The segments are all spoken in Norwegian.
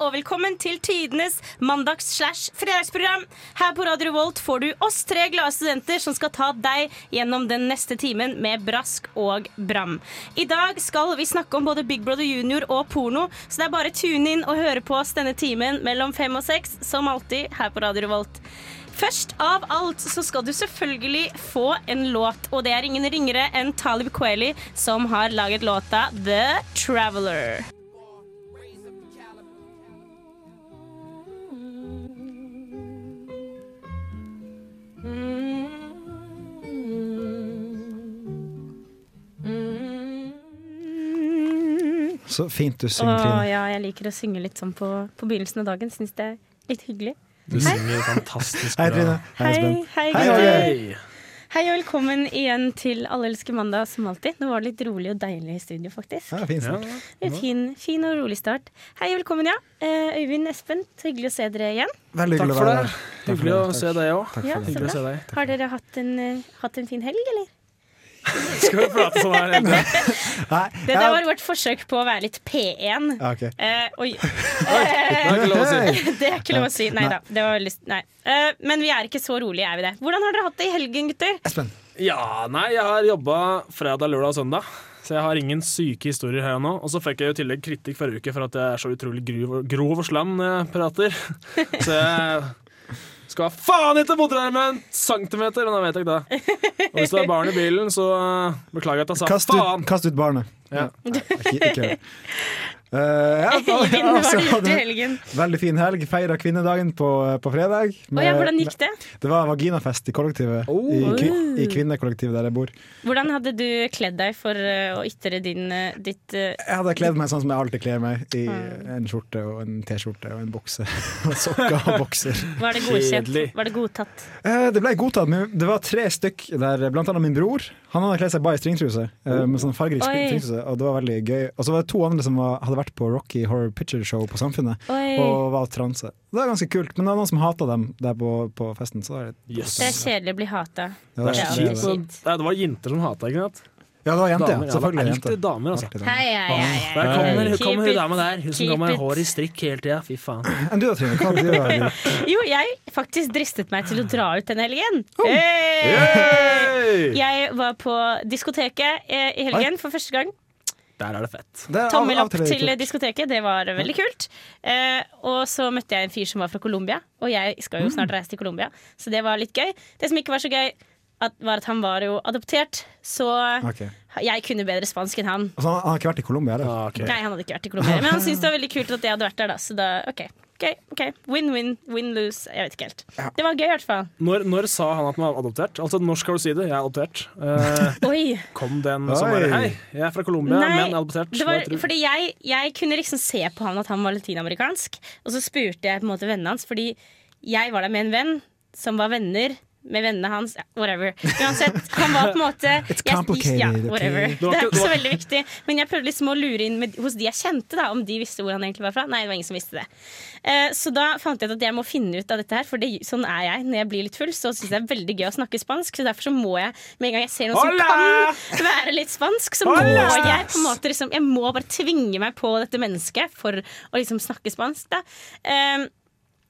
Og velkommen til tidenes mandags-slash-fredagsprogram. Her på Radio Revolt får du oss tre glade studenter som skal ta deg gjennom den neste timen med brask og bram. I dag skal vi snakke om både Big Brother Junior og porno, så det er bare tune inn og høre på oss denne timen mellom fem og seks, som alltid her på Radio Revolt. Først av alt så skal du selvfølgelig få en låt, og det er ingen ringere enn Talib Kweli som har laget låta The Traveler. Så fint du synger, Trine. ja, jeg liker å synge litt sånn på, på begynnelsen av dagen. Syns det er litt hyggelig. Du synger fantastisk Hei, bra. Trine. Hei, Hei, hei, Hei, Hei. Hei og velkommen igjen til Alle elsker mandag som alltid. Nå var det litt rolig og deilig i studio, faktisk. Ja, fin Ja, start. En fin, fin og rolig start. Hei og velkommen, ja. Eh, Øyvind, Espen, så hyggelig å se dere igjen. Veldig hyggelig å være det. her. Hyggelig å se deg òg. Ja. Har dere hatt en, eh, hatt en fin helg, eller? Skal vi prate sånn her? Nei, Det var vårt forsøk på å være litt P1. Okay. ok. Eh, oi. Si. Det er ikke lov å si. Nei da. Det var lyst, nei. Eh, men vi er ikke så rolige, er vi det? Hvordan har dere hatt det i helgen, gutter? Espen. Ja, nei, jeg har jobba fredag, lørdag og søndag. Så jeg har ingen syke historier her nå. Og så fikk jeg jo i tillegg kritikk forrige uke for at jeg er så utrolig grov, grov og slam når jeg prater. Så jeg skal faen ikke en centimeter, men da vet jeg ikke det. Og hvis det er barn i bilen, så uh, beklager jeg at jeg sa Kast faen. kast ut barnet. Ja. Ikke, ikke Eh, ja, hva altså, har du gjort hadde i helgen? Veldig fin helg. Feira kvinnedagen på, på fredag. Å ja, hvordan gikk det? Det var vaginafest i kollektivet. Oh. I, I kvinnekollektivet der jeg bor. Hvordan hadde du kledd deg for eh, å ytre din, eh, ditt uh... Jeg hadde kledd meg sånn som jeg alltid kler meg, i Mm. en skjorte og en T-skjorte og en bukse. Og sokker og bokser. Var det godkjent? Var det godtatt? Eh, Det ble godtatt, men det var tre stykk der, blant annet min bror. Han hadde kledd seg bare i stringtruse, eh, med sånn fargerik stringtruse, og det var veldig gøy. Og så var det to andre som var, hadde vært på Rocky Horror Picture Show på Samfunnet, Oi. og var transe. Det er ganske kult, men det er noen som hata dem der på, på festen. Så det var Yes. Det er kjedelig å bli hata. Ja, Det er Ja, det er Det var jenter som hata, ikke sant? Ja, det var jenter, Damer, ja. Selvfølgelig det er jenter. damer, altså. Hei, hei, hei. Der kommer, hun, kommer hun dama der. Hun som går med hår i strikk hele tida. Fy faen. Enn du da, Trine? Hva gjør du? Jo, jeg faktisk dristet meg til å dra ut den helgen. Oh. Hey! Jeg var på diskoteket eh, i helgen for første gang. Der er det fett. Det er Tommel opp til diskoteket, det var veldig kult. Eh, og så møtte jeg en fyr som var fra Colombia, og jeg skal jo Mm. snart reise til Colombia, så det var litt gøy. Det som ikke var så gøy, at, var at han var jo adoptert, så okay. jeg kunne bedre spansk enn han. Altså, han har ikke vært i Colombia. Ah, okay. Nei, han hadde ikke vært i Colombia, men han syntes det var veldig kult at jeg hadde vært der, da, så da OK. ok, ok, Win-win, win-lose. Jeg vet ikke helt. Det var gøy, i hvert fall. Når, når sa han at han var adoptert? Altså, Når skal du si det? Jeg er adoptert. Eh, Oi. kom den som bare Hei, jeg er fra Colombia, men adoptert. det var, fordi jeg, jeg kunne liksom se på han at han var latinamerikansk, og så spurte jeg på en måte vennene hans, fordi jeg var der med en venn som var venner med vennene hans. Whatever. Uansett, han var på en måte It's jeg- ja, whatever. Det er ikke- så veldig viktig. Men jeg prøvde liksom å lure inn med, hos de jeg kjente, da, om de visste hvor han egentlig var fra. Nei, det var ingen som visste det. Uh, så da fant jeg ut at jeg må finne ut av dette her, for det, sånn er jeg når jeg blir litt full. Så syns jeg det er veldig gøy å snakke spansk, så derfor så må jeg med en gang jeg ser noen som Hola! kan være litt spansk, så må Hola! jeg på en måte liksom Jeg må bare tvinge meg på dette mennesket for å liksom snakke spansk, da. Eh,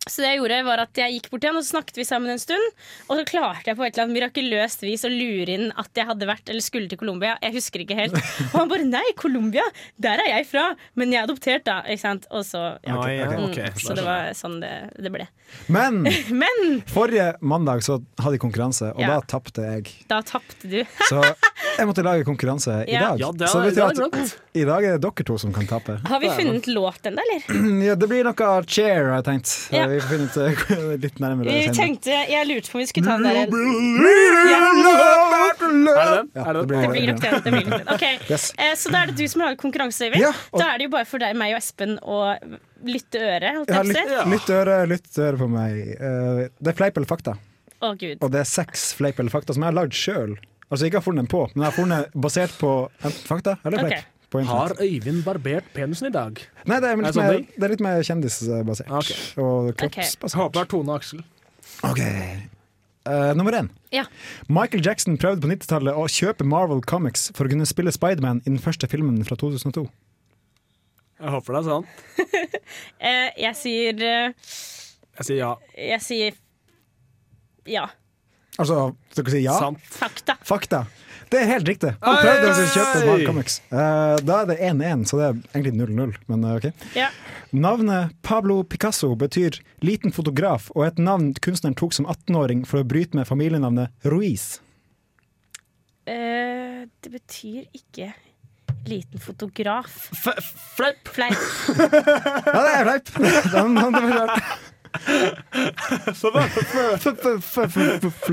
så det jeg gjorde var at jeg gikk bort til han, og så snakket vi sammen en stund. Og så klarte jeg på et eller annet mirakuløst vis å lure inn at jeg hadde vært eller skulle til Colombia. Jeg husker ikke helt. Og han bare 'nei, Colombia, der er jeg fra', men jeg er adoptert, da. Ikke sant? Og så ja. okay, okay, okay. Mm. Så det var sånn det, det ble. Men Men forrige mandag så hadde jeg konkurranse, og Ja. da tapte jeg. da tapte du. Så jeg måtte lage konkurranse i dag. Ja, det så det betyr at i dag er det dere to som kan tape. Har vi funnet låt ennå, eller? Ja, det blir noe chair, har jeg tenkt. Ja. Vi får finne ut eh, litt nærmere Vi tenkte, Jeg lurte på om vi skulle ta den der Er? Ja, det blir- Det blir nok den. Det blir nok den. Ok, Yes. eh, Så da er det du som lager konkurranse, Øyvind. Ja, og- Da er det jo bare for deg, meg og Espen å lytte øre. Ja, lytt, lytt øre, lytt øre på meg. Eh, det er fleip eller fakta, Oh, gud. og det er seks fleip eller fakta som jeg har lagd sjøl. Altså ikke har funnet den på, men jeg har funnet basert på enten fakta eller fleip. På Har. Øyvind barbert penisen i dag? Nei, det er litt sånn mer, det er litt mer kjendisbasert. Okay. Og kroppsbasert. Okay. håper det er Tone og Aksel. Ok. uh, nummer én. Ja. Michael Jackson prøvde på 90-tallet å kjøpe Marvel Comics for å kunne spille Spiderman i den første filmen fra 2002. Jeg håper det er sant. uh, jeg sier uh, Jeg sier ja. Jeg sier ja. Altså, skal dere si ja? Sant. Fakta. Fakta. Det er helt riktig. Han prøvde å kjøpe Marvel Comics. Eh, da er det 1-1, så det er egentlig 0-0. Men eh, ok. Ja. Navnet Pablo Picasso betyr liten fotograf, og et navn kunstneren tok som 18-åring for å bryte med familienavnet Ruiz. Uh, det betyr ikke liten fotograf. F fleip! Fleip. Ja, det er fleip! Den- den- den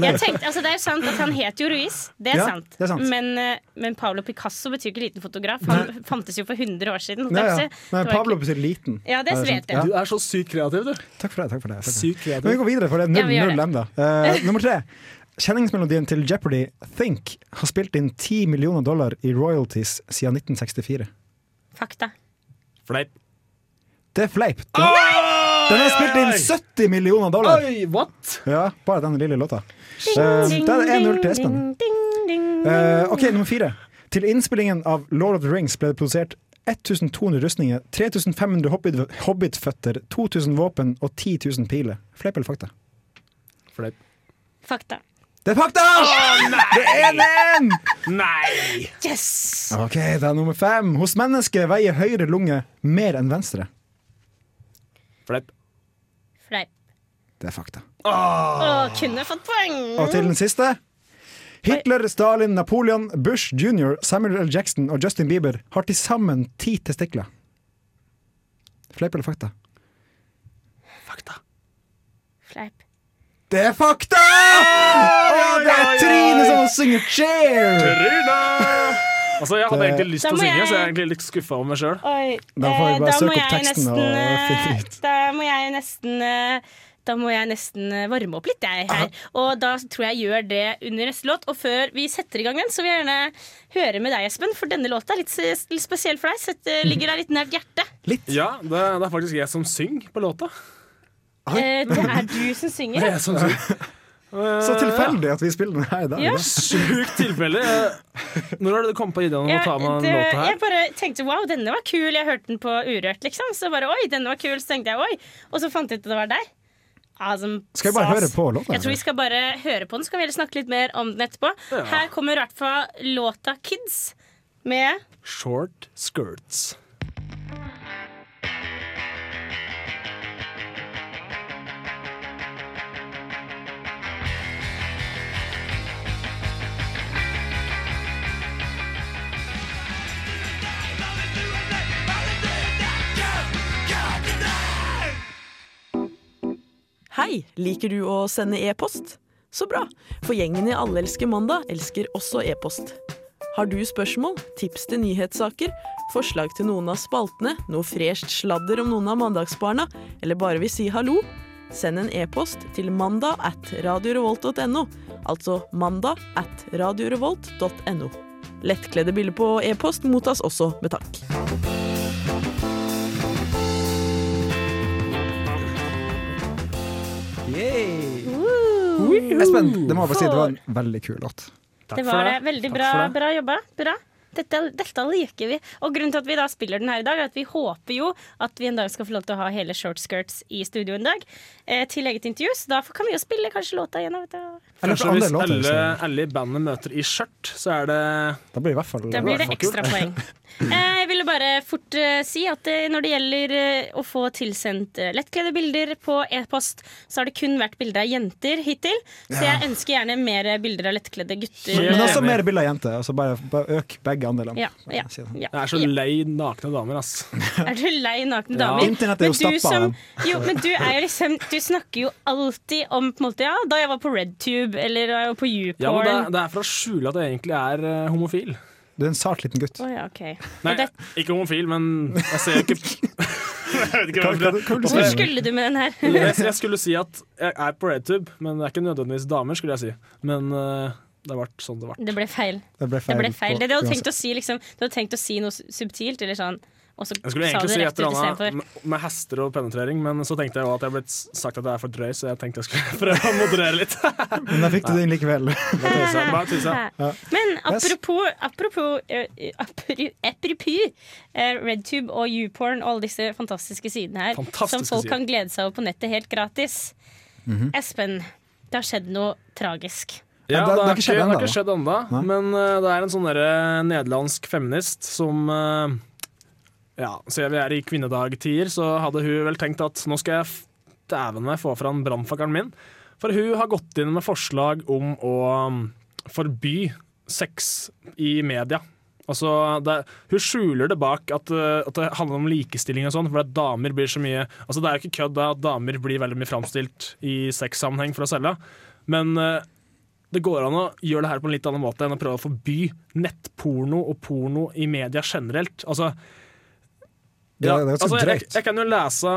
Jeg tenkte, altså Det er jo sant at han het jo Ruiz, det er, Ja, sant. det er sant. Men, eh, men Pablo Picasso betyr ikke liten fotograf. Han fantes jo for 100 år siden. Ja, ja. Det Men Pablo betyr liten. Ja, det Er vet jeg. Ja. Du er så sykt kreativ, du. Takk for det. takk for det, takk for det. Men vi går videre, for det er Ja, null 0-0 ennå. Eh, nummer tre. Kjenningsmelodien til Jeopardy, Think, har spilt inn 10 millioner dollar i royalties siden 1964. Fakta. Fleip. Det er fleip. Den, den har spilt inn 70 millioner dollar! Oi, what? Ja, bare den lille låta. Eh, da er det 1-0 til Espen. Eh, ok, nummer fire. Til innspillingen av Lord of the Rings ble det produsert 1200 rustninger, 3500 hobbit- hobbitføtter, 2000 våpen og 10 000 piler. Fleip eller fakta? Fleip. Fakta. Det er fakta! Det er 1-1! Nei! Yes! Ok, det er nummer fem. Hos mennesket veier høyre lunge mer enn venstre. Fleip. Fleip. Det er fakta. Å, kunne fått poeng! Og til den siste. Hitler, Stalin, Napoleon, Bush jr., Samuel L. Jackson og Justin Bieber har til sammen ti testikler. Fleip eller fakta? Fakta. Fleip. Det er fakta! Og det er Trine som synger 'Cheer'! Runa! Altså, Jeg hadde Det- egentlig lyst til å synge, jeg- så jeg er egentlig litt skuffa over meg sjøl. Da får vi eh, bare søke må opp jeg nesten, og finne eh, ut. Da må jeg nesten eh, Da må jeg nesten eh, varme opp litt, jeg her. Og da tror jeg jeg gjør det under neste låt. Og før vi setter i gang den, så vil jeg gjerne høre med deg, Espen. For denne låta er litt, litt spesiell for deg. Sett, det ligger deg litt nært hjertet. Litt. Ja, det, det er faktisk jeg som synger på låta. Eh, det er du som synger? Det er jeg som synger. Så tilfeldig at vi spiller den her i dag. Ja. Sjukt tilfelle. Eh, Når har du kommet på ideen om å ta med den låta her? jeg bare tenkte wow, denne var kul. Jeg hørte den på Urørt, liksom. Så bare oi, denne var kul. Så tenkte jeg oi. Og så fant jeg ut at det var deg. Awesome Skal vi bare høre på låta? Jeg tror vi skal bare høre på den, så skal vi heller snakke litt mer om den etterpå. Ja. Her kommer i hvert fall låta Kids med Short skirts. Hei, liker du å sende e-post? Så bra, for gjengen i Alle elsker mandag elsker også e-post. Har du spørsmål, tips til nyhetssaker, forslag til noen av spaltene, noe fresht sladder om noen av mandagsbarna, eller bare vil si hallo? Send en e-post til mandag at radiorevolt.no, altså mandag at radiorevolt.no. Lettkledde bilder på e-post mottas også med takk. Espen, det må jeg bare si, det var en veldig kul låt. Takk Det for var det. det. Veldig bra, bra jobba. Bra. Dette, dette liker vi. Og grunnen til at vi da spiller den her i dag, er at vi håper jo at vi en dag skal få lov til å ha hele Short Skirts i studio en dag. Eh, til eget intervju. Så da kan vi jo spille kanskje låta igjen. Vet du. Eller Kanskje hvis alle, alle i bandet møter i skjørt, så er det Da blir i hvert fall Da blir det ekstra poeng. Eh, Jeg ville bare fort eh, si at eh, når det gjelder eh, å få tilsendt eh, lettkledde bilder på e-post, så har det kun vært bilder av jenter hittil. Så jeg ønsker gjerne mer bilder av lettkledde gutter. Men også mer bilder av jenter. Altså bare, bare øk begge andelene. Ja, ja, Si det. ja. Jeg er så lei nakne damer, ass. Er du lei nakne Ja. damer? Internett er jo Men stappa av dem. Jo, men du er jo liksom Du snakker jo alltid om på en måte, ja, da jeg var på RedTube eller da jeg var på YouPorn. Ja, men det, er- det er for å skjule at jeg egentlig er uh, homofil. Du er en sart liten gutt. Oh, ja, okay. Nei, det, ikke homofil, men jeg ser jo ikke hvor skulle du med den her? jeg, skulle si at jeg er på RedTube, men det er ikke nødvendigvis damer, skulle jeg si. Men eh, det ble sånn det ble. Det ble feil. Det ble Det ble feil. Det, det hadde tenkt å si liksom, Du hadde tenkt å si noe subtilt, eller sånn, og så Jeg skulle egentlig si et eller annet med- med hester og penetrering, men så tenkte jeg også at jeg ble sagt at jeg er for drøy, så jeg tenkte jeg skulle prøve å moderere litt. Men da fikk du det inn likevel. Bare tøysa. Men apropos apropos, apropos, RedTube og YouPorn og alle disse fantastiske sidene her Fantastiske som folk sider. kan glede seg over på nettet helt gratis. Espen, det har skjedd noe tragisk. Ja, det- det har ikke skjedd det har ikke skjedd ennå, men uh, det er en sånn derre nederlandsk feminist som uh, Ja, siden vi er i kvinnedagtider, så hadde hun vel tenkt at nå skal jeg dæven meg få fram brannfakkelen min. For hun har gått inn med forslag om å um, forby sex i media. Altså, det, hun skjuler det bak at, uh, at det handler om likestilling og sånn, for at damer blir så mye Altså, det er jo ikke kødd at damer blir veldig mye framstilt i sexsammenheng for å selge, men uh, det går an å gjøre det her på en litt annen måte enn å prøve å forby nettporno og porno i media generelt. Altså, ja, ja, det altså, jeg, jeg kan jo lese,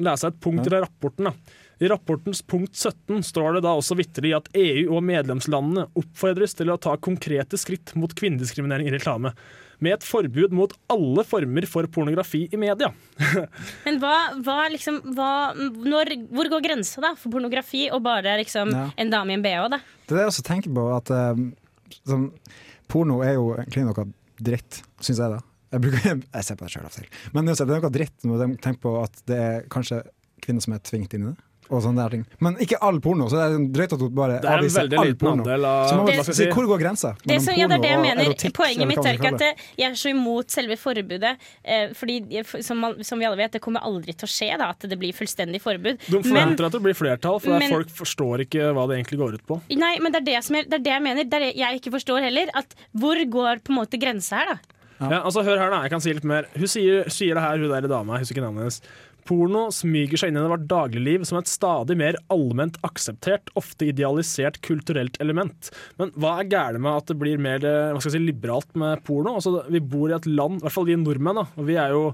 lese et punkt i rapporten. Da. I rapportens punkt 17 står det da også vitterlig at EU og medlemslandene oppfordres til å ta konkrete skritt mot kvinnediskriminering i reklame, med et forbud mot alle former for pornografi i media. Men hva, hva liksom hva, når, Hvor går grensa da for pornografi og bare liksom Ja. en dame i en bh? da? Det er det jeg også tenker på, at sånn, porno er jo egentlig noe dritt, syns jeg da. Jeg, bruker, jeg ser på det sjøl av og til. Men det er noe dritt når de tenker på at det er kanskje kvinner som er tvingt inn i det. Og sånne der ting. Men ikke all porno, så det er drøyt at hun bare Det er en avviser veldig all liten porno. andel Så av man Det- må si, hvor går grensa? Det som, ja, det er det jeg mener. erotikk, Poenget mitt er ikke at jeg er så imot selve forbudet. Eh, fordi, som, man, som vi alle vet, det kommer aldri til å skje da, at det blir fullstendig forbud. De Men, forventer at det blir flertall, for men- folk forstår ikke hva det egentlig går ut på. nei, men det er det, som jeg, det er det jeg mener. Det er det jeg ikke forstår heller. At hvor går på en måte grensa her, da? Ja, altså Hør her, da. Jeg kan si litt mer. Hun sier, sier det her, hun der dama. Jeg husker ikke navnet hennes. Porno smyger seg inn i vårt dagligliv som et stadig mer allment akseptert, ofte idealisert kulturelt element. Men hva er gærent med at det blir mer eh, si, liberalt med porno? Altså, vi bor i et land, i hvert fall vi nordmenn, da, og vi er jo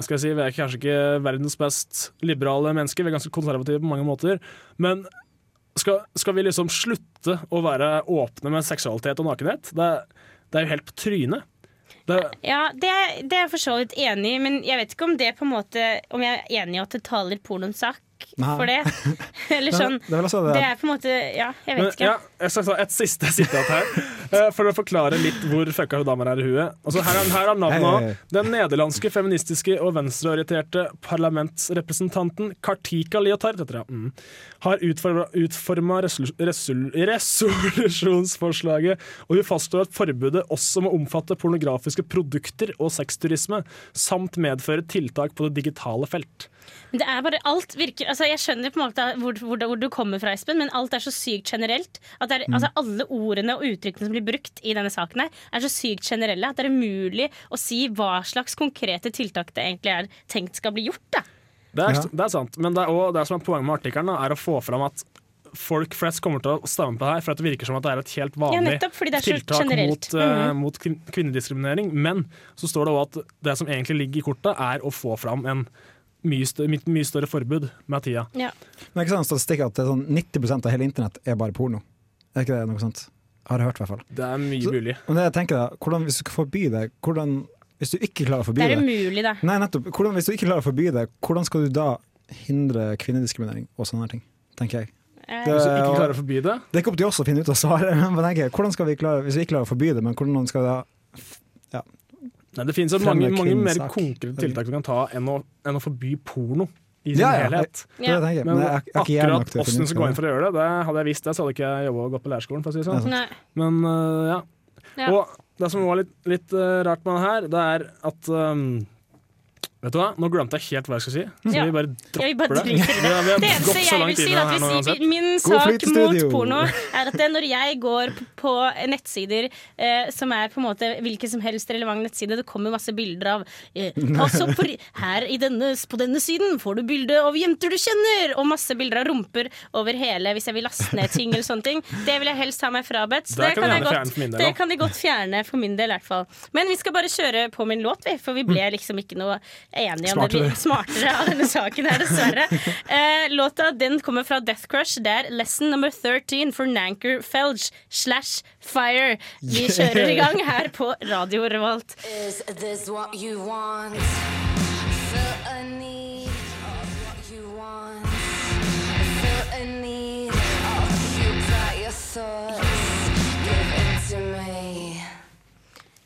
skal jeg si, Vi er kanskje ikke verdens best liberale mennesker, vi er ganske konservative på mange måter. Men skal, skal vi liksom slutte å være åpne med seksualitet og nakenhet? Det, det er jo helt på trynet. Det, Ja, det, det er jeg for så vidt enig i, men jeg vet ikke om det på en måte Om jeg er enig i at det taler pornoens sak Nei. for det. Eller sånn. det er det, Det er på en måte Ja, jeg Men, vet ikke. ja, jeg skal ta et siste sitat her, eh, for å forklare litt hvor fucka hun dama er i huet. Altså, her, er, her er navnet også. Den nederlandske feministiske og venstreorienterte parlamentsrepresentanten Kartika Liotard heter det, mm, har utforma, utforma resolusjonsforslaget, og hun fastslår at forbudet også må omfatte pornografiske produkter og sexturisme, samt medføre tiltak på det digitale felt. Men Det er bare alt virker altså Jeg skjønner på en måte hvor, hvor, hvor du kommer fra, Espen, men alt er så sykt generelt. At det er, Mm. altså Alle ordene og uttrykkene som blir brukt i denne saken, her er så sykt generelle at det er umulig å si hva slags konkrete tiltak det egentlig er tenkt skal bli gjort. da Det er, Ja. det er sant, men det, er også, det som er poenget med artikkelen, er å få fram at folk flest kommer til å stemme på det her, for at det virker som at det er et helt Ja, vanlig så tiltak mot, Mhm. mot kvinnediskriminering. Men så står det òg at det som egentlig ligger i kortet, er å få fram en mye større, mye, mye større forbud med tida. Ja. Men er ikke sånn statistikk at det er sånn 90% av hele internett er bare porno? Er ikke det noe sånt? Har jeg hørt, i hvert fall. Det er mye Så- mulig. Men det jeg tenker da, hvordan, hvis du skal forby det, hvordan, hvis du ikke klarer å forby Det er umulig, det. Nei, nettopp. Hvordan, hvis du ikke klarer å forby det, hvordan skal du da hindre kvinnediskriminering og sånne ting? Tenker jeg. Eh, Det- Hvis du ikke klarer å forby det Det er ikke opp til oss å finne ut av svaret, men jeg tenker, hvordan skal vi klare, hvis vi ikke klarer å forby det, men hvordan skal vi da Nei, Det finnes mange, mange mer konkrete tiltak du kan ta enn å, enn å forby porno i sin Ja, ja, helhet. Det det jeg tenker. Men Men jeg, jeg ikke hjerne nok akkurat åssen du skal gå inn for å gjøre det, det hadde jeg visst det, så hadde ikke jeg jobba og gått på lærerskolen. For å si det sånn. Nei. Men uh, ja. Ja. Og det som var litt, litt uh, rart med det her, det er at øhm, Vet du hva, nå glemte jeg helt hva jeg skal si. Så Ja. vi bare Ja, vi bare dropper det. det. Ja, Det eneste jeg vil si, da, at hvis vi, min sak mot porno er at når jeg går på nettsider eh, som er på en måte hvilken som helst relevant nettside, det kommer masse bilder av eh, altså for her i denne, på denne siden får du bilde av jenter du kjenner, og masse bilder av rumper over hele hvis jeg vil laste ned ting eller sånne ting. Det vil jeg helst ha meg frabedt. Det kan kan, godt, fjerne del, det kan de godt fjerne for min del, i hvert fall. Men vi skal bare kjøre på min låt, vi, for vi ble liksom ikke noe enige om det. blir Smartere. er smartere av denne saken her, dessverre. Eh, låta den kommer fra Death Crush. Det er lesson number 13 for Nanker Felge slash Fire. Vi kjører i gang her på Radio Revolt. Is this what you want?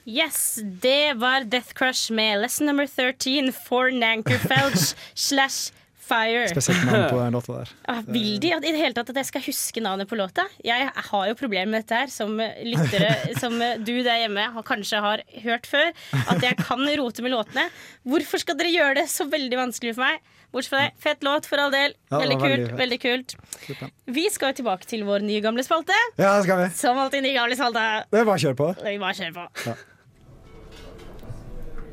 Yes, det var Death Crush med lesson number 13 for Nanker Felge slash Fire. Spesielt navn på den låta der. Ah, vil de at, i det hele tatt at jeg skal huske navnet på låta? Jeg har jo problemer med dette her, som lyttere som du der hjemme har, kanskje har hørt før. At jeg kan rote med låtene. Hvorfor skal dere gjøre det så veldig vanskelig for meg? Bortsett fra det, fett låt for all del. Ja, Veldig kult. veldig veldig kult Vi skal jo tilbake til vår nye gamle spalte. Ja, det skal vi. Som alltid ny gamle spalte. Det er bare å kjøre på. Vi bare kjører på.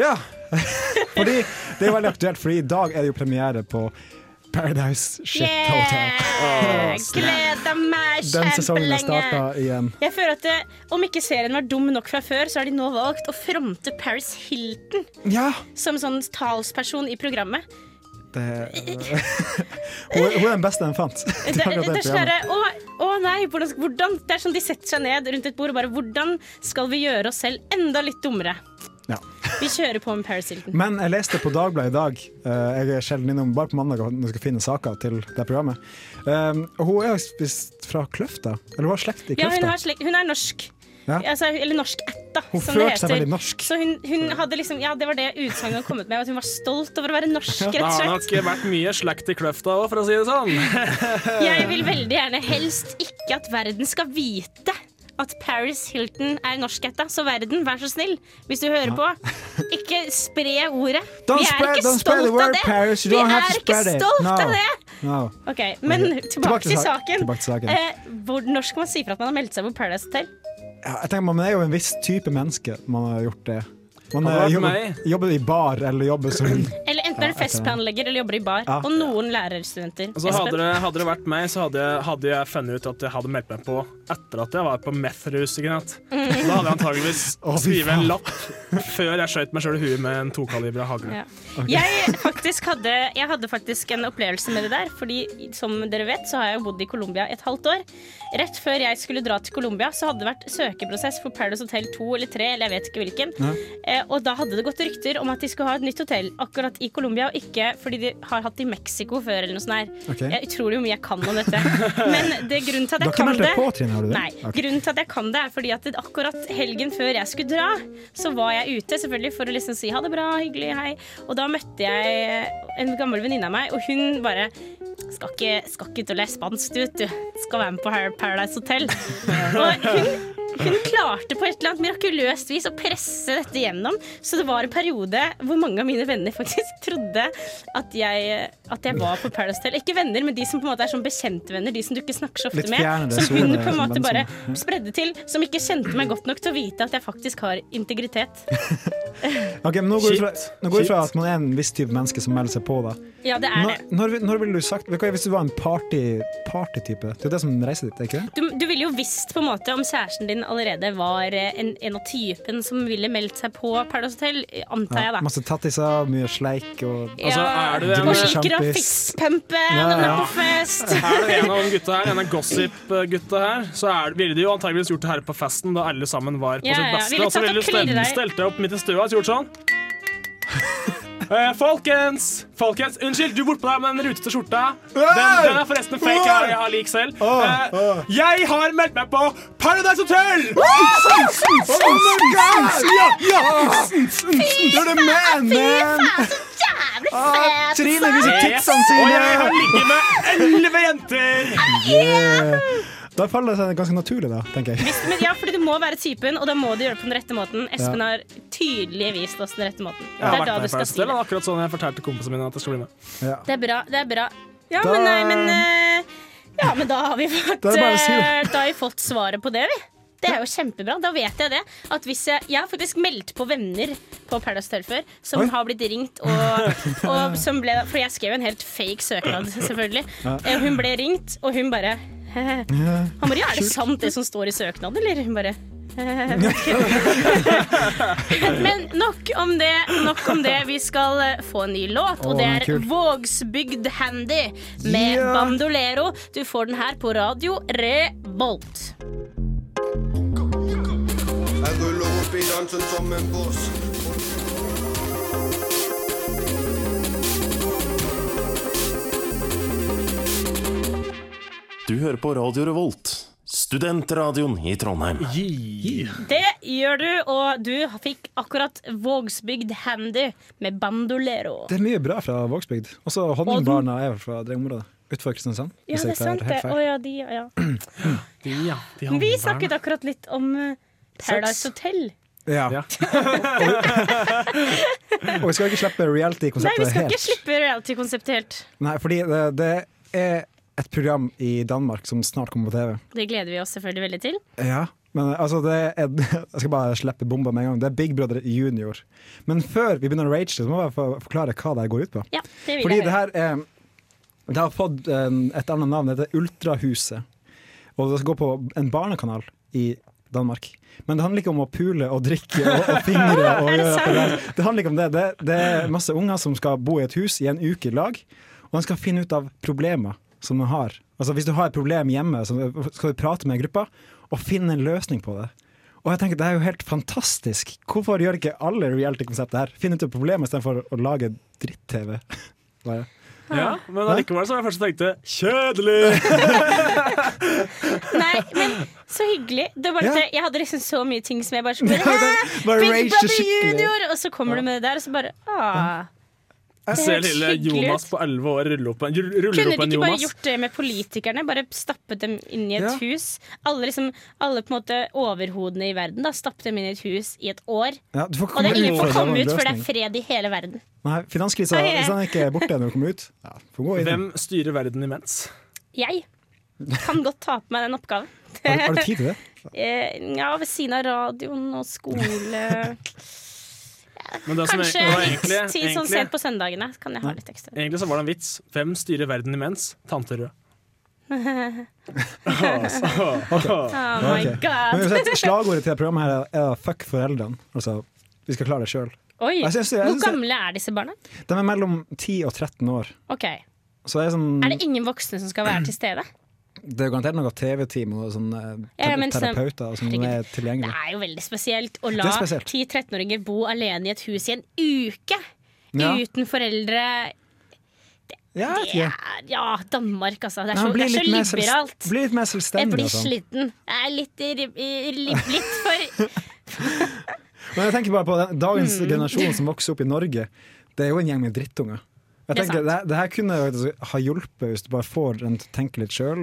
Ja, fordi det er veldig aktuelt, for i dag er det jo premiere på Paradise Shit Hotel. Yeah! Gleder meg kjempelenge. Jeg føler at det, Om ikke serien var dum nok fra før, så har de nå valgt å fronte Paris Hilton Ja! som sånn talsperson i programmet. Det, hun, er- hun er den beste den fant. Det, det, det er sånn å, å nei, hvordan, hvordan Det er sånn de setter seg ned rundt et bord og bare Hvordan skal vi gjøre oss selv enda litt dummere? Ja. Vi kjører på med Paris Hilton. Men jeg leste på Dagbladet i dag, eh, jeg er sjelden innom bare på mandag når jeg skal finne saker til det programmet. Um, og hun er spist fra Kløfta, eller hun har slekt i Ja, hun, Kløfta. har slekt, hun er norsk. Ja. Altså, eller norsk-ætta, Hun som det seg veldig norsk. Så hun, hun hadde liksom, ja, Det var det utsagnet hun kom ut med, at hun var stolt over å være norsk. Rett og slett. Det har nok vært mye slakt i kløfta òg, for å si det sånn. Jeg vil veldig gjerne helst ikke at verden skal vite at Paris Hilton er norskætta. Så verden, vær så snill, hvis du hører på, ikke spre ordet. Don't Vi er ikke stolt av det. Paris. Vi er ikke stolt No. av det. No. Ok, Men okay. tilbake til saken. tilbake til saken. Eh, hvor, når skal man si fra at man har meldt seg på Paradise Hotel? Ja, jeg tenker, Man er jo en viss type menneske man har gjort det. Man eh, jobber, jobber i bar eller jobber som Eller enten er du festplanlegger eller jobber i bar. Ja. Og noen lærerstudenter. Altså, hadde, det, hadde det vært meg, så hadde jeg, hadde jeg funnet ut at jeg hadde meldt meg på etter at jeg var på meth-rus. Mm. Da hadde jeg antageligvis skrevet en lapp før jeg skjøt meg sjøl i huet med en tokalibra hagle. Ja. Jeg, faktisk hadde, jeg hadde faktisk en opplevelse med det der. Fordi som dere vet, så har jeg jo bodd i Colombia et halvt år. Rett før jeg skulle dra til Colombia, så hadde det vært søkeprosess for Paradise Hotel 2 eller 3, eller jeg vet ikke hvilken. Ja. Eh, og da hadde det gått rykter om at de skulle ha et nytt hotell akkurat i Colombia, og ikke fordi de har hatt det i Mexico før eller noe sånt. her. Okay. Jeg er utrolig hvor mye jeg kan om dette. Men det grunnen til at jeg kan det på, Trine? Har du det? Nei, okay. grunnen til at jeg kan det er fordi at det, akkurat helgen før jeg skulle dra, så var jeg ute selvfølgelig for å liksom si ha det bra, hyggelig, hei. Og da møtte jeg en gammel venninne av meg, og hun bare skal ikke, skal ikke ut og lære spansk, du, vet du. Skal være med på Paradise Hotel. Og hun, hun klarte på et eller annet mirakuløst vis å presse dette gjennom. Så det var en periode hvor mange av mine venner faktisk trodde at jeg, at jeg var på Paradise Hotel. Ikke venner, men de som på en måte er sånn bekjente venner, de som du ikke snakker så ofte Litt med. Som hun på en måte bare spredde til, som ikke kjente meg godt nok til å vite at jeg faktisk har integritet. Ok, men nå går vi fra, fra at man er en viss type menneske som melder seg på. da Ja, det er Når, det. når, når ville du sagt hva, Hvis du var en party, partytype Det er det som reiser dit, er ikke det? Du, du ville jo visst på en måte om kjæresten din allerede var en, en av typen som ville meldt seg på Paradise Hotel, antar jeg da. Masse tattiser, mye sleik og Altså, er du en- å Ja, den er på fest. Er det en av de gutta her, en av gossip-gutta her, så er, ville de jo antageligvis gjort det her på festen da alle sammen var på Ja, sitt ja, beste. ville Og så ville de du stelt, deg. opp midt i stua og gjort sånn. Eh, folkens! Folkens, Unnskyld, du bortpå deg med den rutete skjorta. Den, den er forresten fake. Jeg, jeg har lik selv. Eh, jeg har meldt meg på Paradise Hotel! Oh my god! Ja, ja! Fy the man, man! Jævlig Ah, fet! Trine viser Yes. sine! Og jeg har ligget med elleve jenter! Yeah. Da faller det seg ganske naturlig, da, tenker jeg. Men ja, fordi du må være typen, og da må du gjøre det på den rette måten. Espen har tydelig vist oss den rette måten. Det er da du skal si det. det. var akkurat sånn jeg fortalte kompisene mine at jeg skulle bli med. Ja. Det er bra. det er bra Ja, Da- men nei, men eh, Ja, men da har vi fått si eh, Da har vi fått svaret på det, vi. Det er jo kjempebra. Da vet jeg det. At hvis jeg, jeg har faktisk meldt på venner på Paradise Hotel før som Oi. har blitt ringt. Og, og som ble, for jeg skrev en helt fake søknad, selvfølgelig. Eh, Hun ble ringt, og hun bare Han bare Ja, er det sant det som står i søknaden, eller? Hun bare Men nok om det. Nok om det. Vi skal eh, få en ny låt, og det er. Vågsbygd Handy med Bandolero. Du får den her på radio Revolt. Ruller opp som en boss. Du hører på Radio Revolt, studentradioen i Trondheim. Det gjør du, og du fikk akkurat Vågsbygd Handy med Bandolero. Det er mye bra fra Vågsbygd. Også Honningbarna er fra det området. Utenfor Kristiansand. Ja, det er sant, det. Å oh, ja, de, ja. De, ja. De Vi snakket akkurat litt om Paradise Sex. Hotel. Ja. Ja. Og vi skal ikke slippe reality-konseptet helt. Nei, vi skal helt. ikke slippe reality-konseptet helt. Nei, fordi det, det er et program i Danmark som snart kommer på TV. Det gleder vi oss selvfølgelig veldig til. Ja, men altså det er, Jeg skal bare slippe bomba med en gang. Det er Big Brother Junior. Men før vi begynner å rage, så må jeg forklare hva det går ut på. Ja, det vil Fordi jeg det her er Det har fått et annet navn. Det heter Ultrahuset. Og det skal gå på en barnekanal i Danmark. Men det handler ikke om å pule og drikke og, og fingre. Og, det, det handler ikke om det. det. Det er masse unger som skal bo i et hus i en uke i lag, og de skal finne ut av problemer som de har. Altså Hvis du har et problem hjemme, så skal du prate med gruppa og finne en løsning på det. Og jeg tenker Det er jo helt fantastisk. Hvorfor gjør ikke alle reality-konseptet her? Finne ut av problemet istedenfor å lage dritt-TV. Bare. Ja, men allikevel så var jeg først og tenkte kjedelig! Nei, men så hyggelig. Det var bare Ja. det, jeg hadde liksom så mye ting som jeg bare skulle Big Brother. Junior! Og så kommer du med det der, og så bare ah. Jeg ser lille Jonas på 11 år rulle opp en, Jonas. Kunne de ikke bare gjort det med politikerne? Bare stappet dem inn i et Ja. hus? Alle, liksom, alle på en måte overhodene i verden da, stappet dem inn i et hus i et år. Ja, du får Og det er ingen får komme ut før det er fred i hele verden. Nei, finanskrisa Oi, hvis han ikke er borte når du kommer ut, ja, får gå i. Hvem styrer verden imens? Jeg kan godt ta på meg den oppgaven. Har, har du tid til det? Eh, Ja, ved siden av radioen og skole. Men det som Kanskje egentlig, egentlig, tid sånn egentlig, sent på søndagene kan jeg ha litt ekstra. egentlig så var det en vits. Hvem styrer verden imens? Tante Rød. Oh my god. Men slagordet til programmet her er, er 'fuck foreldrene'. Altså, vi skal klare det sjøl. Hvor gamle er disse barna? De er mellom 10 og 13 år. Okay. Så det er, sånn, Er det ingen voksne som skal være til stede? Det er jo garantert noe TV-team og sånne Ja, te men terapeuter som Herregud. er Det er jo veldig spesielt å la er 10-13-åringer bo alene i et hus i en uke Ja. uten foreldre. Ja, Det er, ja, Danmark, altså. Det er så, men det er så liberalt. Bli litt mer Jeg blir sånn. sliten. Jeg er litt, i- i- litt, litt for Men jeg tenker bare på den, dagens Mm. generasjon som vokser opp i Norge. Det er jo en gjeng med drittunger. Jeg er tenker, det, det her kunne faktisk ha hjulpet hvis du bare får den til å tenke litt sjøl.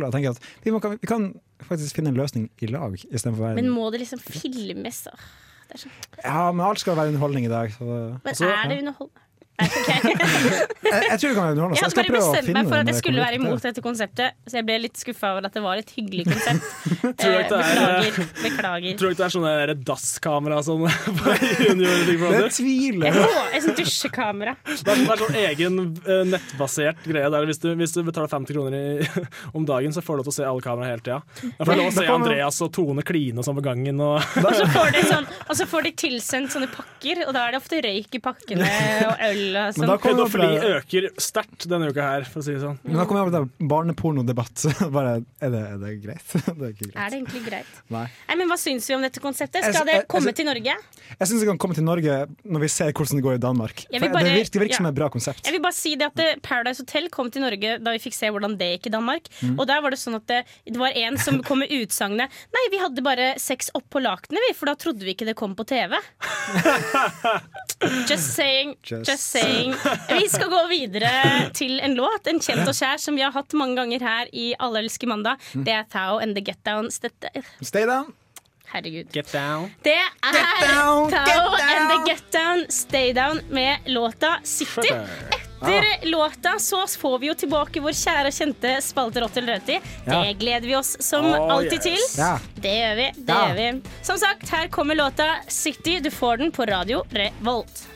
Vi, må, vi kan faktisk finne en løsning i lag istedenfor å være Men må det liksom filmes? Åh, Det sånn. Ja, men alt skal være underholdning i dag. Så. Men Så- er det underhold... Jeg, jeg tror det kan være underholdende. Jeg, Jeg skal bare prøve å finne meg for at jeg skulle være imot dette konseptet, så jeg ble litt skuffa over at det var et hyggelig konsept. Tror du Eh, det er- Beklager. Beklager. Tror du ikke det er sånne der DAS-kamera sånn på Junior Big Det Brother? tviler jeg på. et sånt dusjekamera. Det er, det er sånn egen eh, nettbasert greie der hvis du, hvis du betaler 50 kroner i, om dagen, så får du lov til å se alle kameraene hele tida. Da får du lov til å se Andreas og Tone kline sånn på gangen. Og Og så får de, sånn, og så får de tilsendt sånne pakker, og da er det ofte røyk i pakkene og øl Men da sånn. kommer pedofili det øker sterkt denne uka her, for å si det sånn. men da kommer jeg opp til barnepornodebatt. Bare, er, det, er det greit? Det er ikke greit. Er det egentlig greit? Nei. Nei, men Hva syns vi om dette konseptet? Jeg- Skal det jeg- jeg- komme til Norge? Jeg syns det kan komme til Norge når vi ser hvordan det går i Danmark. Jeg vil For det bare- virker, det virker som ja. et bra konsept. Jeg vil bare si det at eh, Paradise Hotel kom til Norge da vi fikk se hvordan det gikk i Danmark. Mm. Og der var det sånn at det, det var en som kom med utsagnet Nei, vi hadde bare sex oppå lakenet, vi, for da trodde vi ikke det kom på TV. Just saying. Just Just, saying. Vi skal gå videre til en låt, en kjent og kjær, som vi har hatt mange ganger her i Alle elsker mandag. Mm. Det er Thao and the Get Down. Stay down. herregud. Get down. Det er down, Thao get and the Get Down, Stay Down med låta City. Etter låta så får vi jo tilbake vår kjære og kjente spalte Rottel røti. Ja. Det gleder vi oss som Oh, alltid til. Ja. Det gjør vi. det Ja. gjør vi Som sagt, her kommer låta City. Du får den på radio Revolt.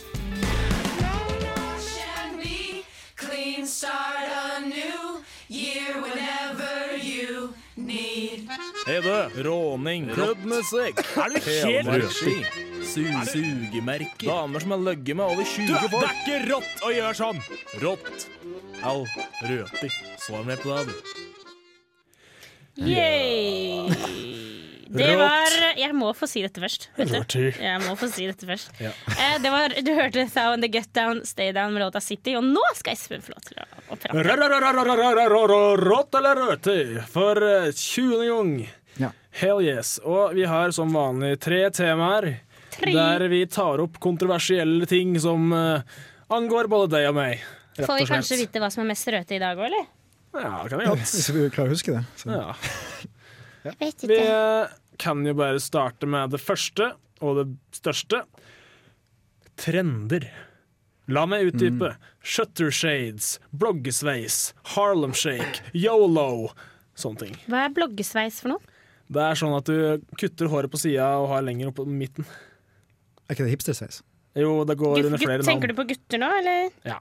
Hei, du. Råning. Klubbmusikk. Er du helt røti? Sugemerker. Damer som har løgget med over 20 folk. Det er ikke rått å gjøre sånn! Rått. Au. Røti. Svar meg på det, du. Yay! Det Rått. var Jeg må få si dette først. Vet du? Jeg må få si dette først. Ja. Eh, det var, du hørte Thou and the Get Down, Stay Down med låta City, og nå skal Espen få lov til å, prate. Rått eller røti for eh, 20. gang. Ja. Hell yes. Og vi har som vanlig tre temaer Tre. der vi tar opp kontroversielle ting som eh, angår både deg og meg. Rett Får vi og slett. kanskje vite hva som er mest røte i dag òg, eller? Ja, det kan vi godt. Hvis vi klarer å huske det. Så. Ja. Jeg vet Vi eh, kan jo bare starte med det første og det største. Trender. La meg utdype. Shutter shades, bloggesveis, Harlem shake, yolo. Sånne ting. Hva er bloggesveis for noe? Det er sånn at du kutter håret på sida og har lenger opp på midten. Er ikke det hipstersveis? Jo, det går Gutt, under flere navn. tenker du på gutter nå, eller? Ja.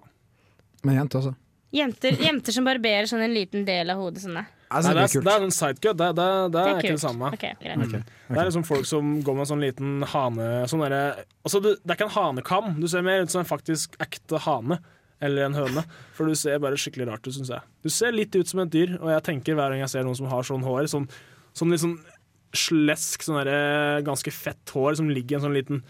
Men jenter også. Jenter, jenter som barberer sånn en liten del av hodet sånn. da. Nei, det, det er, det er en sidecut. Det, det, det, er ikke det samme. Okay, greit. okay. Det er liksom folk som går med en sånn liten hane sånn der, altså, du, Det er ikke en hanekam, du ser mer ut som en faktisk ekte hane. Eller en høne. For du ser bare skikkelig rart ut, syns jeg. Du ser litt ut som et dyr, og jeg tenker hver gang jeg ser noen som har sånn hår, sånn, sånn litt sånn slesk, sånn der, ganske fett hår som ligger i en sånn liten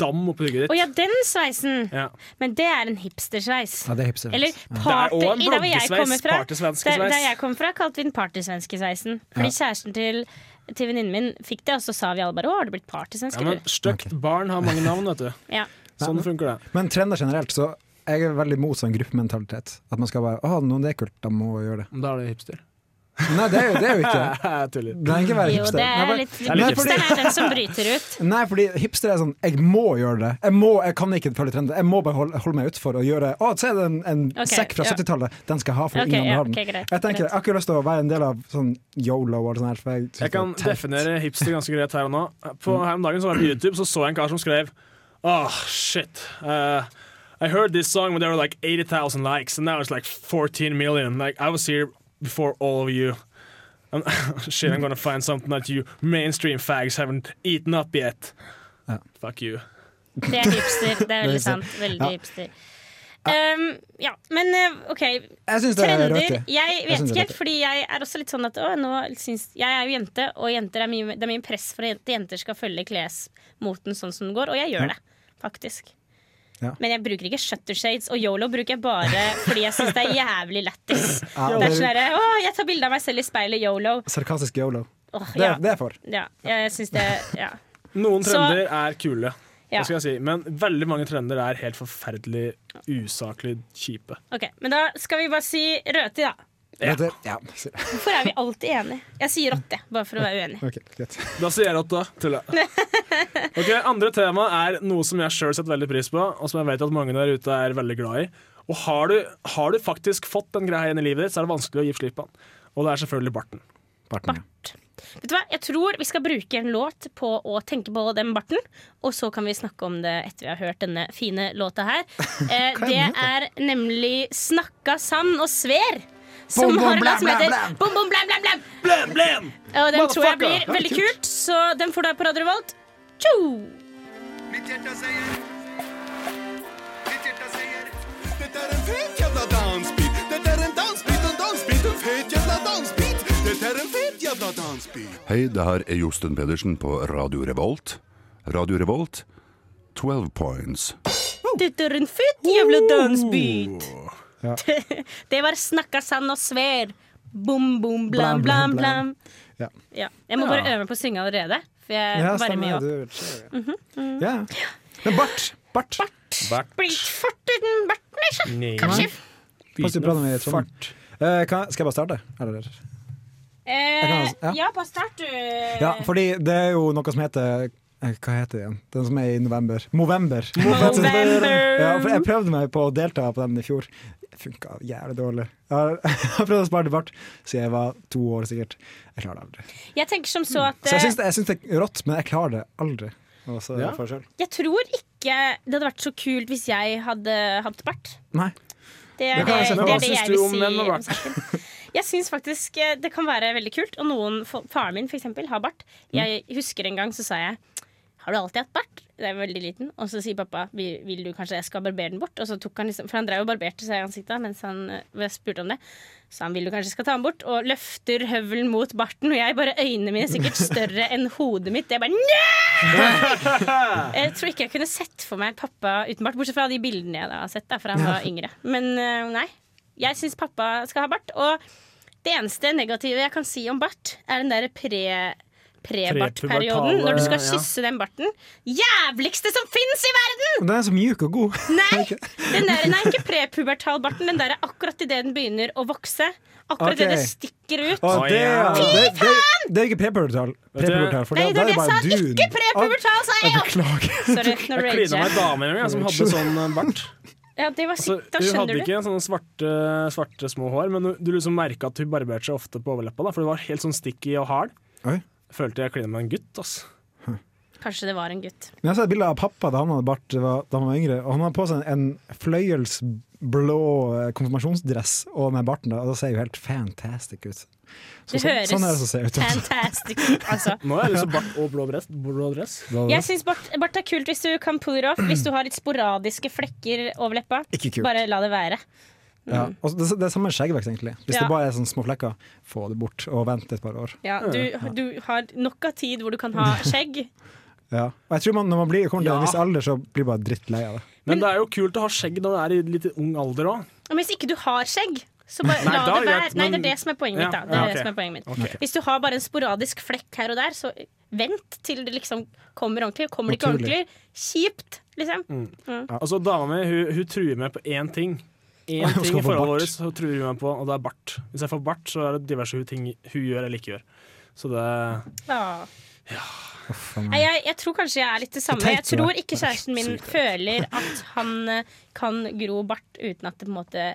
dam oppi hugget ditt. ja, den sveisen! Ja. Men det er en hipstersveis. Ja, det er hipstersveis. Eller party... Det er også en i der hvor jeg kommer fra, partysvenskesveis. der, der jeg kommer fra, kalte vi den partysvenskesveisen. Fordi kjæresten til, til venninnen min fikk det, og så sa vi alle bare 'Å, har du blitt Ja, men du?» stygt barn har mange navn, vet du. Ja. Sånn funker det. Men trender generelt, så jeg er veldig mot sånn gruppementalitet. At man skal bare Å, noen det er kult, da må vi gjøre det. Da er det hipster. Nei, det er jo, det er jo ikke Jeg tuller. Det er ikke være Jo, hipster. det Nei, er bare- litt Hipsteren er den som bryter ut. Nei, fordi hipster er sånn Jeg må gjøre det. Jeg, må, jeg kan ikke følge trenden. Jeg må bare holde, holde meg utfor og gjøre Å, se det er en, en Ok, sekk fra ja. 70-tallet. Den skal jeg ha, for Ok, ingen andre ja, har den. ok, greit, jeg tenker, greit. jeg har ikke lyst til å være en del av sånn yolo og sånn her. For jeg, synes Jeg kan det er teit. definere hipster ganske greit her og nå. På Her om dagen så var jeg på YouTube så så jeg en kar som skrev Oh, shit. Uh, I heard this song when there were like 80,000 likes, and now it's like 14 million. Like, I was here before all of you. I'm, shit, I'm gonna find something that you mainstream fags haven't eaten up yet. Ja. Fuck you. Det er hipster. Det er veldig sant. Veldig Ja. hipster. Um, ja, men eh, OK. Jeg syns det er Trender. rødt. Jeg vet ikke helt, fordi jeg er også litt sånn at å, nå syns, Jeg er jo jente, og jenter er mye, det er mye press for at jenter skal følge klesmoten sånn som den går, og jeg gjør Ja. det, faktisk. Ja. Men jeg bruker ikke shutter shades, og yolo bruker jeg bare fordi jeg syns det er jævlig lættis. Ja, Det er sånn Å, jeg tar bilde av meg selv i speilet, yolo. sarkastisk yolo. Oh, Det, ja. det er for. ja, jeg syns det Ja. Noen Så- trender er kule, Ja. skal jeg si. men veldig mange trender er helt forferdelig usaklig kjipe. Ok, Men da skal vi bare si røti, da. Ja. Ja. Hvorfor er vi alltid enige? Jeg sier rotte, bare for å være uenig. Okay. Da sier jeg rotta. Tulla. Ok, Andre tema er noe som jeg sjøl setter veldig pris på, og som jeg vet at mange der ute er veldig glad i. Og har du, har du faktisk fått den greia igjen i livet ditt, så er det vanskelig å gi slipp på den. Og det er selvfølgelig barten. Barten, ja. Vet du hva? Jeg tror vi skal bruke en låt på å tenke på den barten, og så kan vi snakke om det etter vi har hørt denne fine låta her. Eh, det er nemlig Snakka sand og sver. Som har en låt som heter. Bom, bom, blam, blam, blam. Blam, blam! Og den tror jeg blir veldig kult, så den får du her på Radio Revolt. Tjo! Mitt hjerte sier Mitt hjerte sier Dette er en fet jævla dansbit Dette er en dansbit, en dansbit, en fet jævla dansbit Dette er en fet jævla dansbit Hei, det her er Josten Pedersen på Radio Revolt. Radio Revolt, 12 points. Dette er en fet jævla dansbit. Ja. det var Snakka sand og sver. Bom, bom, blam, Blam, blam, blam, blam. Ja. Ja. Jeg må bare øve meg på å synge allerede, for jeg Ja, varmer jo Mm opp. mm. ja. Men bart! Bart! Bart. Blir ikke fart uten barten, ikke? Kanskje. Pass bra når med Trondheim. Eh, kan, skal jeg bare starte? Eller? Eh, kan- ja, bare start, du. Ja, fordi det er jo noe som heter eh, Hva heter det igjen? Den som er i november. Movember. November. Ja, for jeg prøvde meg på å delta på den i fjor. Det funka jævlig dårlig. Jeg har, prøvd å spare til bart siden jeg var to år sikkert. Jeg klarer det aldri. Jeg tenker som så at Så jeg eh, syns det, jeg syns det er rått, men jeg klarer det aldri. Også, Ja. for selv. Jeg tror ikke det hadde vært så kult hvis jeg hadde hatt bart. Nei. Det er Det det, det, er det jeg vil om si. om saken. Jeg syns faktisk eh, det kan være veldig kult. Og noen, faren min eksempel, har bart. Jeg husker en gang så sa jeg har du alltid hatt bart? Det er veldig liten. Og så sier pappa vil, du kanskje jeg skal barbere den bort? Og så tok han liksom, For han drev og barberte seg i ansiktet mens han eh, spurte om det. Så han vil du kanskje skal ta den bort? Og løfter høvelen mot barten, og jeg bare øynene mine sikkert større enn hodet mitt. Jeg bare Nei! Jeg tror ikke jeg kunne sett for meg pappa uten bart, bortsett fra de bildene jeg da har sett da, fra han var yngre. Men eh, nei. Jeg syns pappa skal ha bart. Og det eneste negative jeg kan si om bart, er den derre pre Prebartperioden, når du skal ja. den barten. Jævligste som fins i verden! Den er så mjuk og god. Nei, den der, nei ikke prepubertal barten. Den der er akkurat idet den begynner å vokse. Akkurat Ok. idet det stikker ut. Oh, det, ja. det, det, det er ikke prepubertal. Prepubertal for Nei, det er er det det jeg sa. dun. Ikke prepubertal, sa jeg Jeg beklager. Sorry, nå Jeg klina meg med ei dame en gang som hadde sånn eh, bart. Ja, det var Altså. Da hun hadde du. ikke sånne svarte, svarte små hår, men du liksom merka at hun barberte seg ofte på overleppa, da, for det var helt sånn sticky og hard. Oi. Følte jeg klina med en gutt. ass. Kanskje det var en gutt. Men jeg så et bilde av pappa da han hadde bart var, da han var yngre. Og han hadde på seg en fløyelsblå eh, konfirmasjonsdress og med barten. Da, og det ser jo helt fantastic ut. Så, Det sånn- høres sånn er det som ser ut. fantastic ut, altså. Nå har jeg lyst til bart og blå dress. Blå dress. Jeg syns bart, bart er kult hvis du kan pull it off. Hvis du har litt sporadiske flekker over leppa. Ikke kult. Bare la det være. Ja. Og det, det er samme skjeggvekst, egentlig. Hvis Ja. det bare er sånne små flekker, få det bort og vent et par år. Ja, du, du har nok av tid hvor du kan ha skjegg. Ja. Og jeg tror man, når man blir, kommer til en viss alder, så blir man bare drittlei av det. Men det er jo kult å ha skjegg når du er i litt ung alder òg. Hvis ikke du har skjegg, så bare Nei, la det det være. Nei, det er det som er poenget mitt. Da. Det er ja, det som er poenget mitt. Okay. Hvis du har bare en sporadisk flekk her og der, så vent til det liksom kommer ordentlig. Kommer det ikke ordentlig, kjipt, liksom. Altså, Dama mi hun, hun truer meg på én ting. Én ting i forholdet vårt så truer hun meg på, og det er bart. Hvis jeg får bart, så er det diverse ting hun gjør eller ikke gjør. Så det Ja. ja. Nei, jeg, jeg tror kanskje jeg er litt det samme. Jeg tror ikke kjæresten min føler at han eh, kan gro bart uten at det på en måte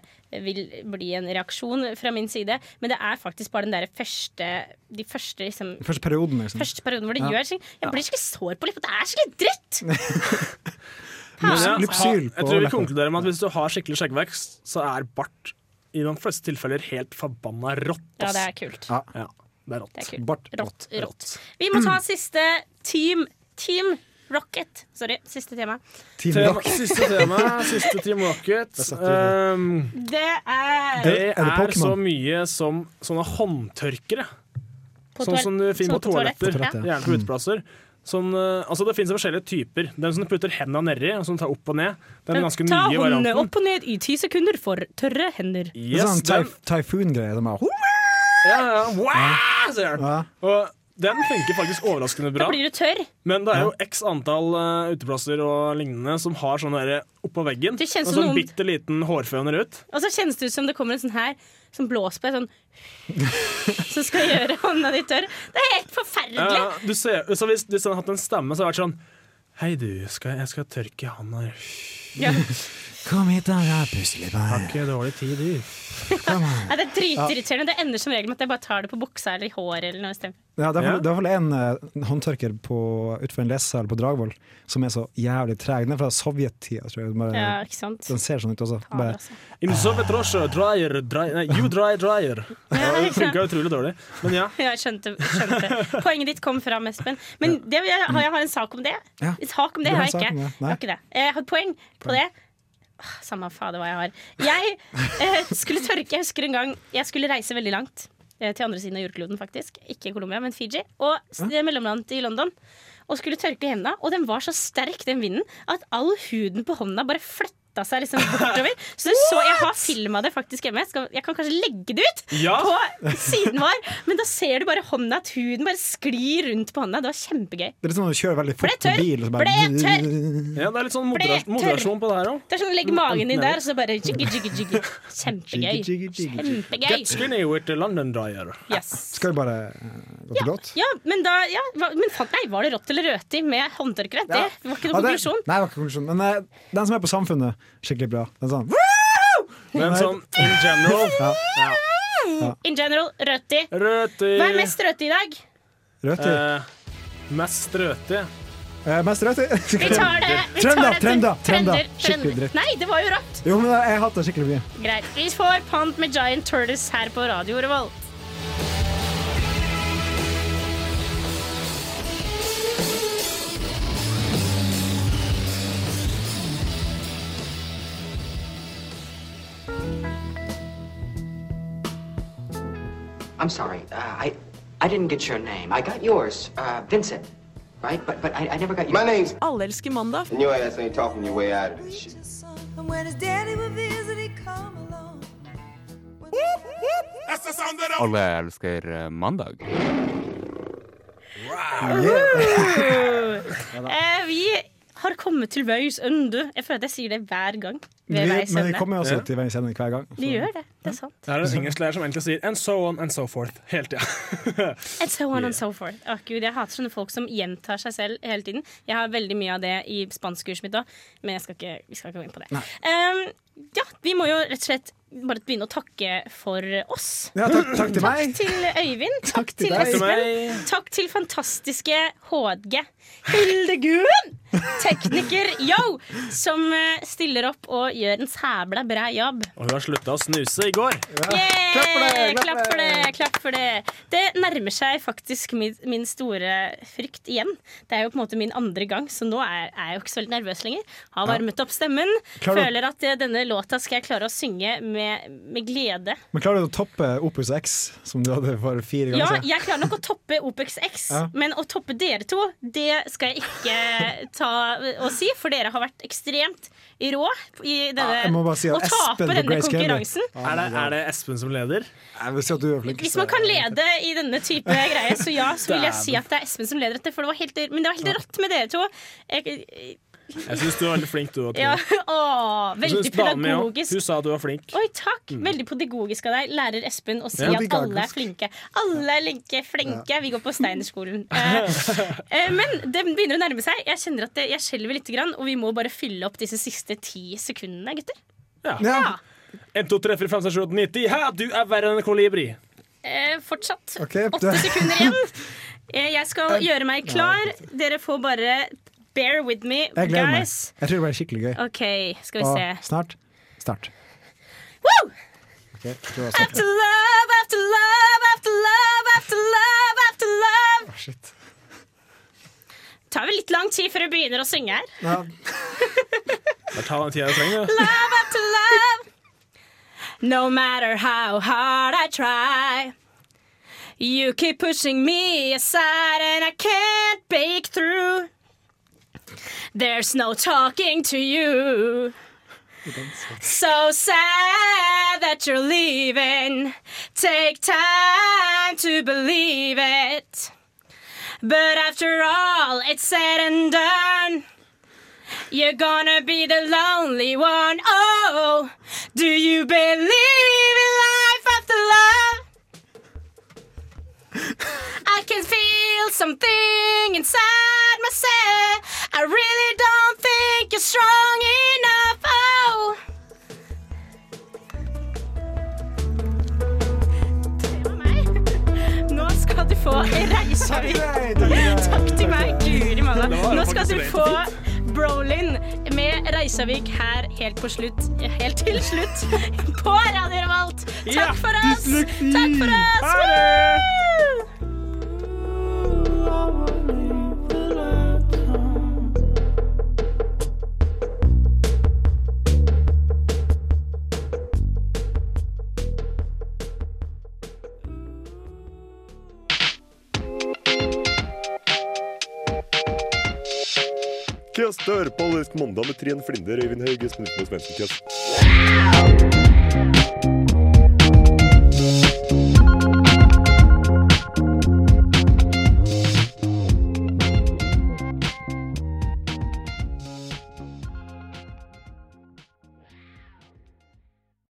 vil bli en reaksjon fra min side. Men det er faktisk bare den der første De første liksom Første perioden, liksom. Første perioden hvor det Ja. gjør ting. Jeg blir skikkelig sår på leppa. Det er skikkelig dritt! Lypsyl ha- jeg tror vi konkluderer med at hvis du har skikkelig skjeggvekst, så er bart i de fleste tilfeller helt forbanna rått. Ja, det er kult. Ja. Ja, det er rått. Det er kult. Bart. Rått. rått. Vi må ta siste Team Team Rocket. Sorry, siste tema. Team Tema, Rock. siste tema, siste Team Rocket. Um, Det er det Er det er så mye som sånne håndtørkere. på Sånn som du finner på toaletter. Gjerne på uteplasser. Sånn, eh, altså det finnes forskjellige typer. Den som putter hendene nedi, og som tar opp og ned. Den ganske Ta nye håndene opp og ned i ti sekunder for tørre hender. Er Yes, sånn tyf- typhoon-greie. Ja, ja, wow, ja. Og den funker faktisk overraskende bra. Da blir du tørr. Men det er jo x antall uh, uteplasser og lignende som har sånn oppå veggen. Det en som sånn noen- bitte liten hårføner ut. Og så kjennes det ut som det kommer en sånn her som blåser på deg sånn Som skal gjøre hånda di tørr. Det er helt forferdelig. Ja, du ser, så hvis, hvis den hadde hatt en stemme, så hadde det vært sånn Hei, du, skal, jeg skal tørke handa. Ja. Kom hit, da, Jeg plutselig Har bare. ikke dårlig tid, du. Kom her. Nei, det er dritirriterende. Det ender som regel med at jeg bare tar det på buksa eller i håret. Eller noe stedet. Ja, det er Ja. i hvert fall en uh, håndtørker på, utenfor en lesesal på Dragvoll som er så jævlig treg. Den er fra sovjettida, tror jeg. Bare, Ja, ikke sant? Den ser sånn ut også. Bare, altså. In Soviet Russia, dryer, dryer nei, you dry, dryer. Ja, Det funka utrolig dårlig. Men ja. Ja, jeg skjønte, skjønte. Poenget ditt kom fram, Espen. Men det, jeg, har jeg har en sak om det. Ja. En sak om det har har jeg ikke. om det? Jeg har ikke det. Jeg har et poeng på det. Samme fader hva jeg har. Jeg eh, skulle tørke Jeg husker en gang jeg skulle reise veldig langt. Eh, Til andre siden av jordkloden, faktisk. Ikke Colombia, men Fiji. Og det er mellomlandet i London. Og skulle tørke hendene. Og den var så sterk, den vinden, at all huden på hånda bare flytta flytta seg liksom bortover. Så så, Jeg har filma det faktisk hjemme. Jeg, skal, jeg kan kanskje legge det ut Ja. på siden vår. Men da ser du bare hånda, at huden bare sklir rundt på hånda. Det var kjempegøy. Det er litt sånn at du kjører veldig fort på tørr. bil, og så bare Ble tørr. Ja, det er litt sånn moderasjon på det her òg. Det er sånn Legg magen din der, og så bare jiggy, jiggy, jiggy. Kjempegøy. Kjempegøy. Get skinny with the London dryer. Yes. Skal vi bare eh, gå til låt? Ja, men da ja, men fant, nei, Var det rått eller røti med håndtørkle? Det var ikke Ja, konklusjon. Nei, det var ikke konklusjon. Men eh, den som er på Samfunnet, skikkelig bra. Den sånn Men sånn in general Ja. In general, røti. Røti. Hva er mest røti i dag? Røti. Eh, mest røti. Eh, mest røti. Vi tar det. Vi trønda, trønda. trender, Skikkelig dritt. Nei, det var jo rått. Jo, men jeg har hatt det skikkelig mye. Greit. Vi får Pant med Giant Turtles her på Radio Revolt. I'm sorry. Uh, I I didn't get your name. I got yours, uh, Vincent, right? But but I, I never got your. My name's. Alle elsker mandag. And your ass ain't talking your way out of this shit. And when his daddy would visit, he'd come along. Alle elsker eh, mandag. Eh, vi har kommet til veis ende. Jeg føler at jeg sier det hver gang. Vi, men vi kommer kommer også Ja. til veis ende hver gang. Vi gjør det. Det er sant. Det er en engelsklærer som egentlig sier 'and so on and so forth' hele tida. And so on and so forth. Å, Gud, jeg hater sånne folk som gjentar seg selv hele tiden. Jeg har veldig mye av det i spanskkurset mitt òg, men jeg skal ikke, vi skal ikke gå inn på det. Um, ja, vi må jo rett og slett bare begynne å takke for oss. Ja, takk, takk til meg. Takk til Øyvind. Takk, til til. Espen. Takk Takk til fantastiske HG. Hildegunn! Tekniker, yo! Som eh, stiller opp og gjør en sæbla bra jobb. Og hun har slutta å snuse i går. Yeah! Klapp for det, Klapp for det! Klapp for det! Det nærmer seg faktisk min, min store frykt igjen. Det er jo på en måte min andre gang, så nå er, er jeg jo ikke så veldig nervøs lenger. Har varmet opp stemmen. Klarer Føler at eh, denne låta skal jeg klare å synge med, med glede. Men klarer du å toppe Opus X, som du hadde for fire ganger Ja, jeg klarer nok å toppe Opus X, Ja. men å toppe dere to, det skal jeg ikke ta og si, for dere har vært ekstremt rå i denne, jeg må bare si at å tape Espen denne konkurransen. Er det, er det Espen som leder? Jeg vil si at du er flinkest. Hvis man kan lede i denne type greier, så ja, så vil jeg si at det er Espen som leder dette. For det var helt, men det var helt rått med dere to. Jeg, syns du var veldig flink, du òg. ja, veldig pedagogisk. Hun sa at du var flink. Oi, takk. Mm. Veldig pedagogisk av deg, lærer Espen, å si Ja. at alle er flinke. Alle er linke, flinke. Vi går på Steinerskolen. Eh, eh, men det begynner å nærme seg. Jeg kjenner at det, jeg skjelver litt, og vi må bare fylle opp disse siste ti sekundene, gutter. Ja. Ja. 1, 2, 3, 4, 5, 6, 7, 8, 9, 10. Hæ, du er verre enn en kolibri. Eh, fortsatt. Åtte okay. sekunder igjen. Eh, Jeg skal gjøre meg klar. Dere får bare bear with me, Jeg gleder meg. Jeg tror det blir skikkelig gøy. OK, skal vi Og se. snart start. Woo! Ok, jeg tror jeg starter. After love, after love, after love, after love, after love. Å, shit. tar vel litt lang tid før vi begynner å synge her. Ja. Bare ta den tida du trenger. Love after love. No matter how hard I try, you keep pushing me aside and I can't break through. There's no talking to you. So sad that you're leaving. Take time to believe it. But after all, it's said and done. You're gonna be the lonely one. Oh, do you believe in life after love? I can feel something inside myself. I really don't think you're strong enough. Oh. Det var meg. Nå skal du få Reykjavik. Takk til meg, Guri malla. Nå skal du få Brolin med Reisavik her helt på slutt. Helt til slutt på Radio Revolt. Takk for oss! Takk for oss! Ha det! Kjøss dør på mandag med Trine Flinder, Øyvind Hauge, Snorre Svendsen Kjøss.